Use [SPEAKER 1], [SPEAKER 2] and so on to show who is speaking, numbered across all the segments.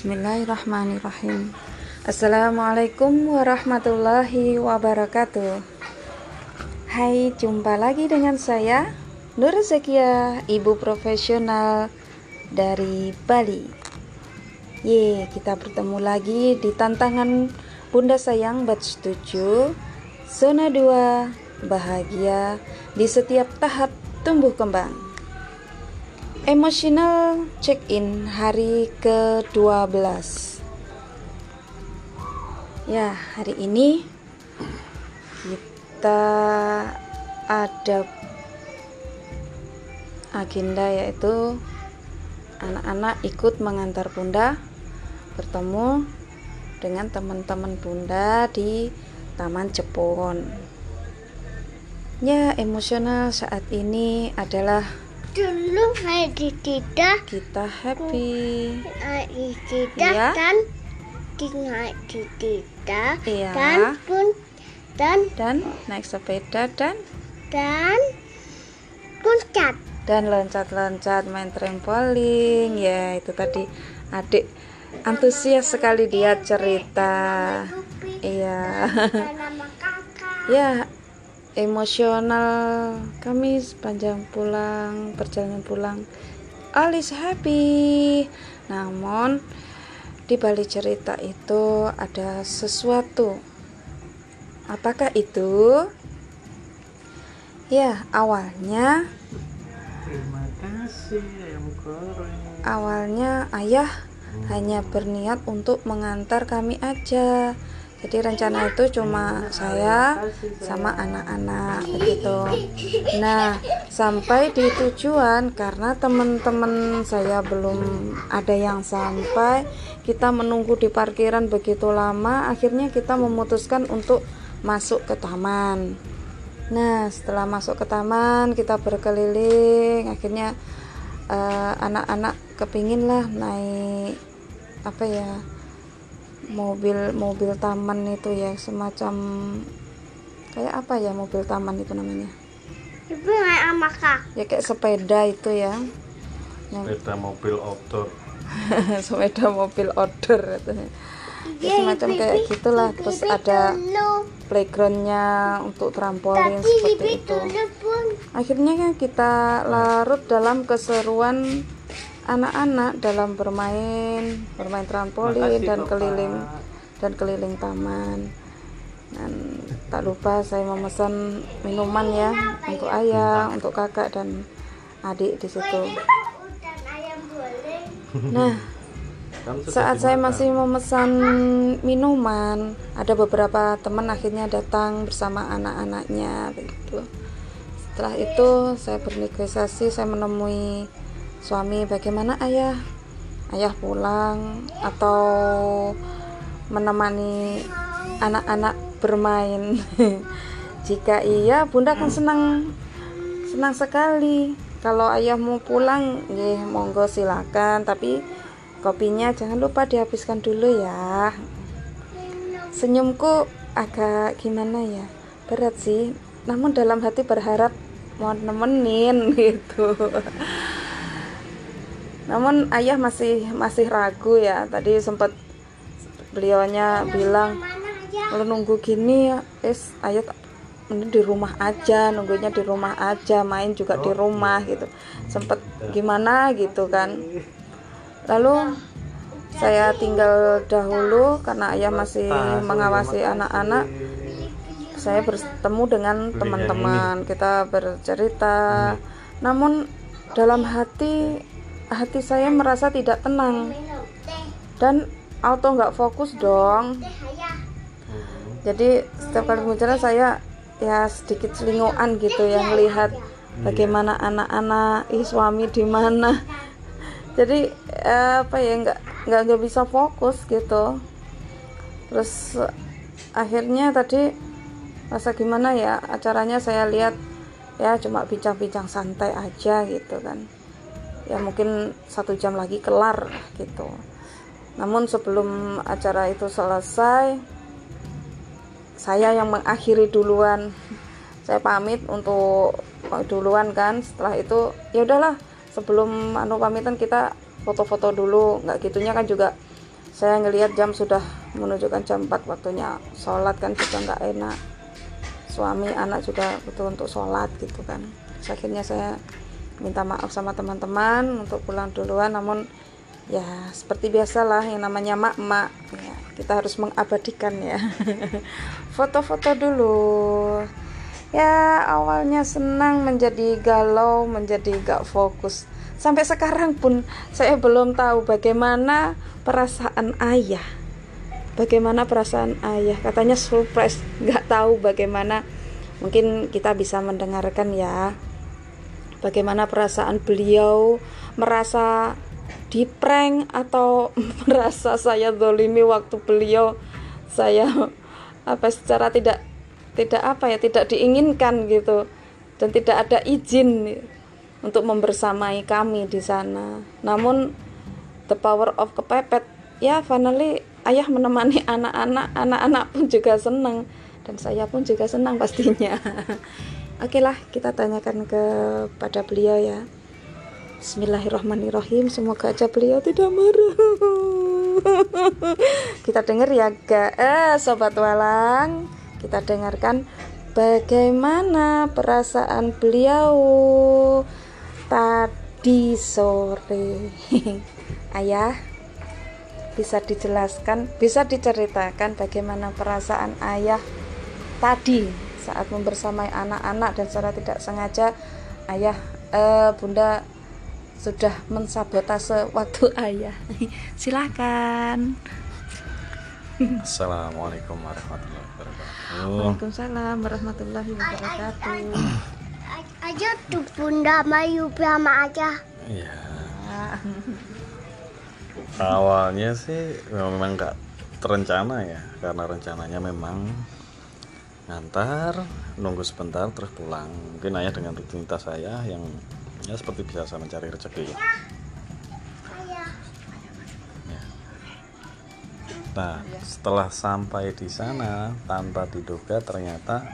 [SPEAKER 1] Bismillahirrahmanirrahim. Assalamualaikum warahmatullahi wabarakatuh. Hai jumpa lagi dengan saya Nur Zakia Ibu profesional dari Bali. Ye kita bertemu lagi di tantangan Bunda Sayang batch 7 Zona 2 Bahagia di setiap tahap tumbuh kembang Emotional check-in hari ke-12 Ya, hari ini kita ada agenda yaitu anak-anak ikut mengantar bunda bertemu dengan teman-teman bunda di Taman Jepun Ya, emosional saat ini adalah
[SPEAKER 2] dulu naik di tidak
[SPEAKER 1] kita happy.
[SPEAKER 2] Naik di tidak
[SPEAKER 1] Iya.
[SPEAKER 2] dan di naik di tidak
[SPEAKER 1] Iya.
[SPEAKER 2] dan pun dan
[SPEAKER 1] dan naik sepeda dan
[SPEAKER 2] dan puncak.
[SPEAKER 1] dan loncat-loncat main trampolin ya itu tadi. Adik antusias sekali dia cerita. Iya. Ya emosional kami sepanjang pulang perjalanan pulang all is happy. Namun di balik cerita itu ada sesuatu. Apakah itu? Ya awalnya
[SPEAKER 3] Terima kasih ayam goreng.
[SPEAKER 1] awalnya ayah hanya berniat untuk mengantar kami aja jadi rencana itu cuma saya sama anak-anak begitu nah sampai di tujuan karena teman-teman saya belum ada yang sampai kita menunggu di parkiran begitu lama akhirnya kita memutuskan untuk masuk ke taman Nah, setelah masuk ke taman, kita berkeliling. Akhirnya eh, anak-anak kepingin lah naik apa ya mobil mobil taman itu ya semacam kayak apa ya mobil taman itu namanya?
[SPEAKER 2] Ibu naik sama kak
[SPEAKER 1] ya kayak sepeda itu ya. Yang
[SPEAKER 3] Sepeda mobil outdoor.
[SPEAKER 1] sepeda mobil outdoor katanya. ya, semacam kayak gitulah. terus ada playgroundnya untuk trampolin seperti itu akhirnya kan kita larut dalam keseruan anak-anak dalam bermain bermain trampolin
[SPEAKER 3] Makasih,
[SPEAKER 1] dan
[SPEAKER 3] Bapak.
[SPEAKER 1] keliling dan keliling taman dan tak lupa saya memesan minuman ya untuk ayah untuk kakak dan adik di situ nah saat saya masih memesan minuman, ada beberapa teman akhirnya datang bersama anak-anaknya begitu. Setelah itu saya bernegosiasi, saya menemui suami, bagaimana ayah? Ayah pulang atau menemani anak-anak bermain? Jika iya, Bunda kan senang senang sekali. Kalau ayah mau pulang, ya monggo silakan, tapi kopinya jangan lupa dihabiskan dulu ya. Senyumku agak gimana ya, berat sih. Namun dalam hati berharap mau nemenin gitu. Namun ayah masih masih ragu ya. Tadi sempat beliaunya bilang kalau nunggu gini ya, es ayah mending di rumah aja nunggunya di rumah aja main juga di rumah gitu. Sempet gimana gitu kan. Lalu saya tinggal dahulu karena ayah masih mengawasi anak-anak. Saya bertemu dengan teman-teman kita bercerita. Namun dalam hati hati saya merasa tidak tenang. Dan auto nggak fokus dong. Jadi setiap kali bicara saya ya sedikit selingoan gitu ya melihat bagaimana anak-anak ih suami di mana. Jadi eh, apa ya nggak nggak nggak bisa fokus gitu. Terus akhirnya tadi rasa gimana ya acaranya saya lihat ya cuma bincang-bincang santai aja gitu kan ya mungkin satu jam lagi kelar gitu. Namun sebelum acara itu selesai saya yang mengakhiri duluan. Saya pamit untuk duluan kan. Setelah itu ya udahlah sebelum anu pamitan kita foto-foto dulu. Nggak gitunya kan juga saya ngelihat jam sudah menunjukkan jam 4 waktunya sholat kan juga nggak enak. Suami anak juga butuh untuk sholat gitu kan. Akhirnya saya minta maaf sama teman-teman untuk pulang duluan. Namun ya seperti biasalah yang namanya mak-mak ya, kita harus mengabadikan ya. Foto-foto dulu. Ya awalnya senang menjadi galau menjadi gak fokus. Sampai sekarang pun saya belum tahu bagaimana perasaan ayah. Bagaimana perasaan ayah? Katanya surprise nggak tahu bagaimana. Mungkin kita bisa mendengarkan ya bagaimana perasaan beliau merasa di prank atau merasa saya dolimi waktu beliau? Saya apa secara tidak tidak apa ya tidak diinginkan gitu. Dan tidak ada izin untuk membersamai kami di sana. Namun the power of kepepet. Ya finally ayah menemani anak-anak, anak-anak pun juga senang. Dan saya pun juga senang pastinya. Oke lah kita tanyakan kepada beliau ya. Bismillahirrahmanirrahim. Semoga aja beliau tidak marah. kita dengar ya, ga, eh, sobat walang. Kita dengarkan bagaimana perasaan beliau tadi sore. Ayah, bisa dijelaskan, bisa diceritakan bagaimana perasaan ayah tadi saat membersamai anak-anak dan secara tidak sengaja ayah eh, bunda sudah mensabotase waktu ayah. Silakan.
[SPEAKER 3] Assalamualaikum warahmatullahi wabarakatuh.
[SPEAKER 1] Waalaikumsalam warahmatullahi wabarakatuh.
[SPEAKER 2] Aja tuh bunda Mayu sama aja.
[SPEAKER 3] Iya. Awalnya sih memang nggak terencana ya, karena rencananya memang ngantar, nunggu sebentar terus pulang. Mungkin ayah dengan rutinitas saya yang ya seperti biasa mencari rezeki. Ya. Nah, setelah sampai di sana tanpa diduga ternyata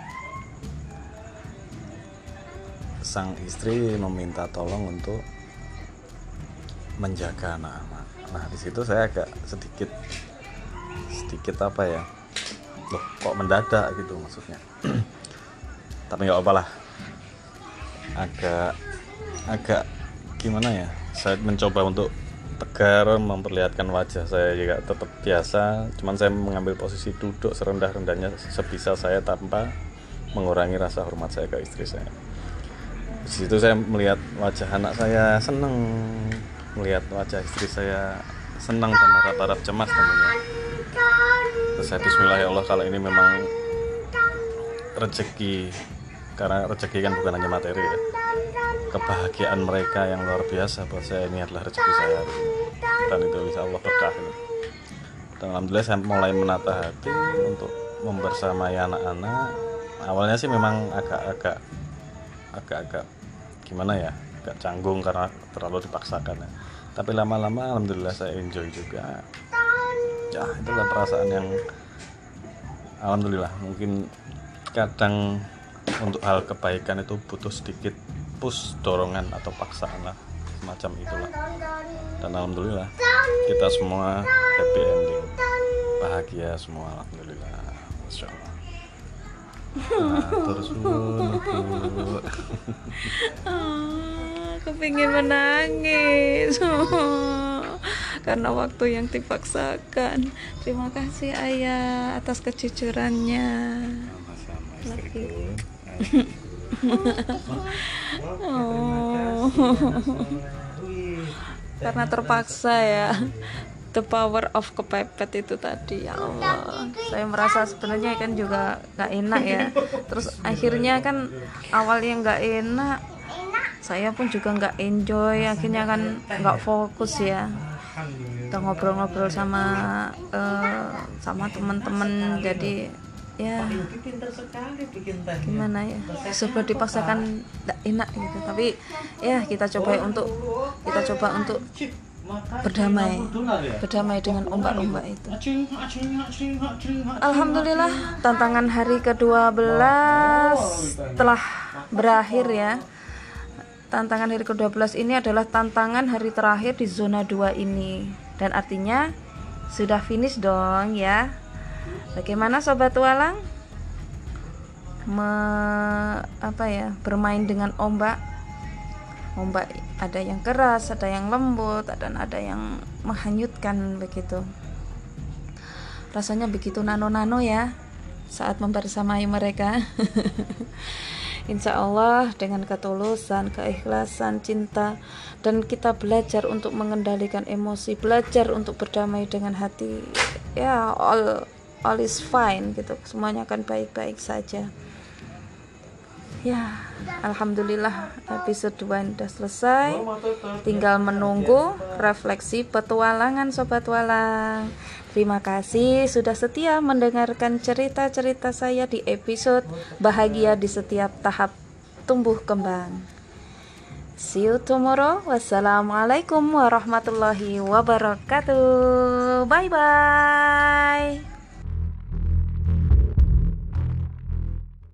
[SPEAKER 3] sang istri meminta tolong untuk menjaga anak-anak. Nah, di situ saya agak sedikit sedikit apa ya? Loh, kok mendadak gitu maksudnya. Tapi nggak apa lah. Agak agak gimana ya? Saya mencoba untuk tegar memperlihatkan wajah saya juga tetap biasa cuman saya mengambil posisi duduk serendah-rendahnya sebisa saya tanpa mengurangi rasa hormat saya ke istri saya di situ saya melihat wajah anak saya senang melihat wajah istri saya senang dan harap-harap cemas tentunya saya bismillah ya Allah kalau ini memang rezeki karena rezeki kan bukan hanya materi ya. Kebahagiaan mereka yang luar biasa buat saya ini adalah rezeki saya. Dan itu bisa Allah berkah gitu. dan alhamdulillah saya mulai menata hati untuk membersamai anak-anak. Awalnya sih memang agak-agak agak-agak gimana ya agak canggung karena terlalu dipaksakan ya. Tapi lama-lama alhamdulillah saya enjoy juga ya itulah perasaan yang alhamdulillah mungkin kadang untuk hal kebaikan itu butuh sedikit push dorongan atau paksaan lah semacam itulah. Dan alhamdulillah kita semua happy ending. Bahagia semua alhamdulillah. Masya Allah. Nah, terus.
[SPEAKER 1] Ah, kepingin menangis karena waktu yang dipaksakan. Terima kasih ayah atas kejujurannya.
[SPEAKER 3] Sama-sama istriku.
[SPEAKER 1] Oh. karena terpaksa ya. The power of kepepet itu tadi ya Allah. Saya merasa sebenarnya kan juga nggak enak ya. Terus akhirnya kan awalnya nggak enak saya pun juga nggak enjoy. Akhirnya kan nggak fokus ya kita ngobrol-ngobrol sama eh, sama teman-teman jadi ya gimana ya sudah dipaksakan tidak enak gitu. Tapi ya kita coba untuk kita coba untuk berdamai berdamai dengan ombak-ombak itu. Alhamdulillah tantangan hari ke-12 telah berakhir ya tantangan hari ke-12 ini adalah tantangan hari terakhir di zona 2 ini. Dan artinya sudah finish dong ya. Bagaimana sobat tualang? Me, apa ya bermain dengan ombak? Ombak ada yang keras ada yang lembut dan ada yang menghanyutkan begitu. Rasanya begitu nano-nano ya saat membersamai mereka Insya Allah dengan ketulusan, keikhlasan, cinta dan kita belajar untuk mengendalikan emosi, belajar untuk berdamai dengan hati. Ya, all all is fine gitu. Semuanya akan baik-baik saja. Ya, alhamdulillah episode 2 sudah selesai. Tinggal menunggu refleksi petualangan sobat walang. Terima kasih sudah setia mendengarkan cerita-cerita saya di episode bahagia di setiap tahap tumbuh kembang. See you tomorrow. Wassalamualaikum warahmatullahi wabarakatuh. Bye bye.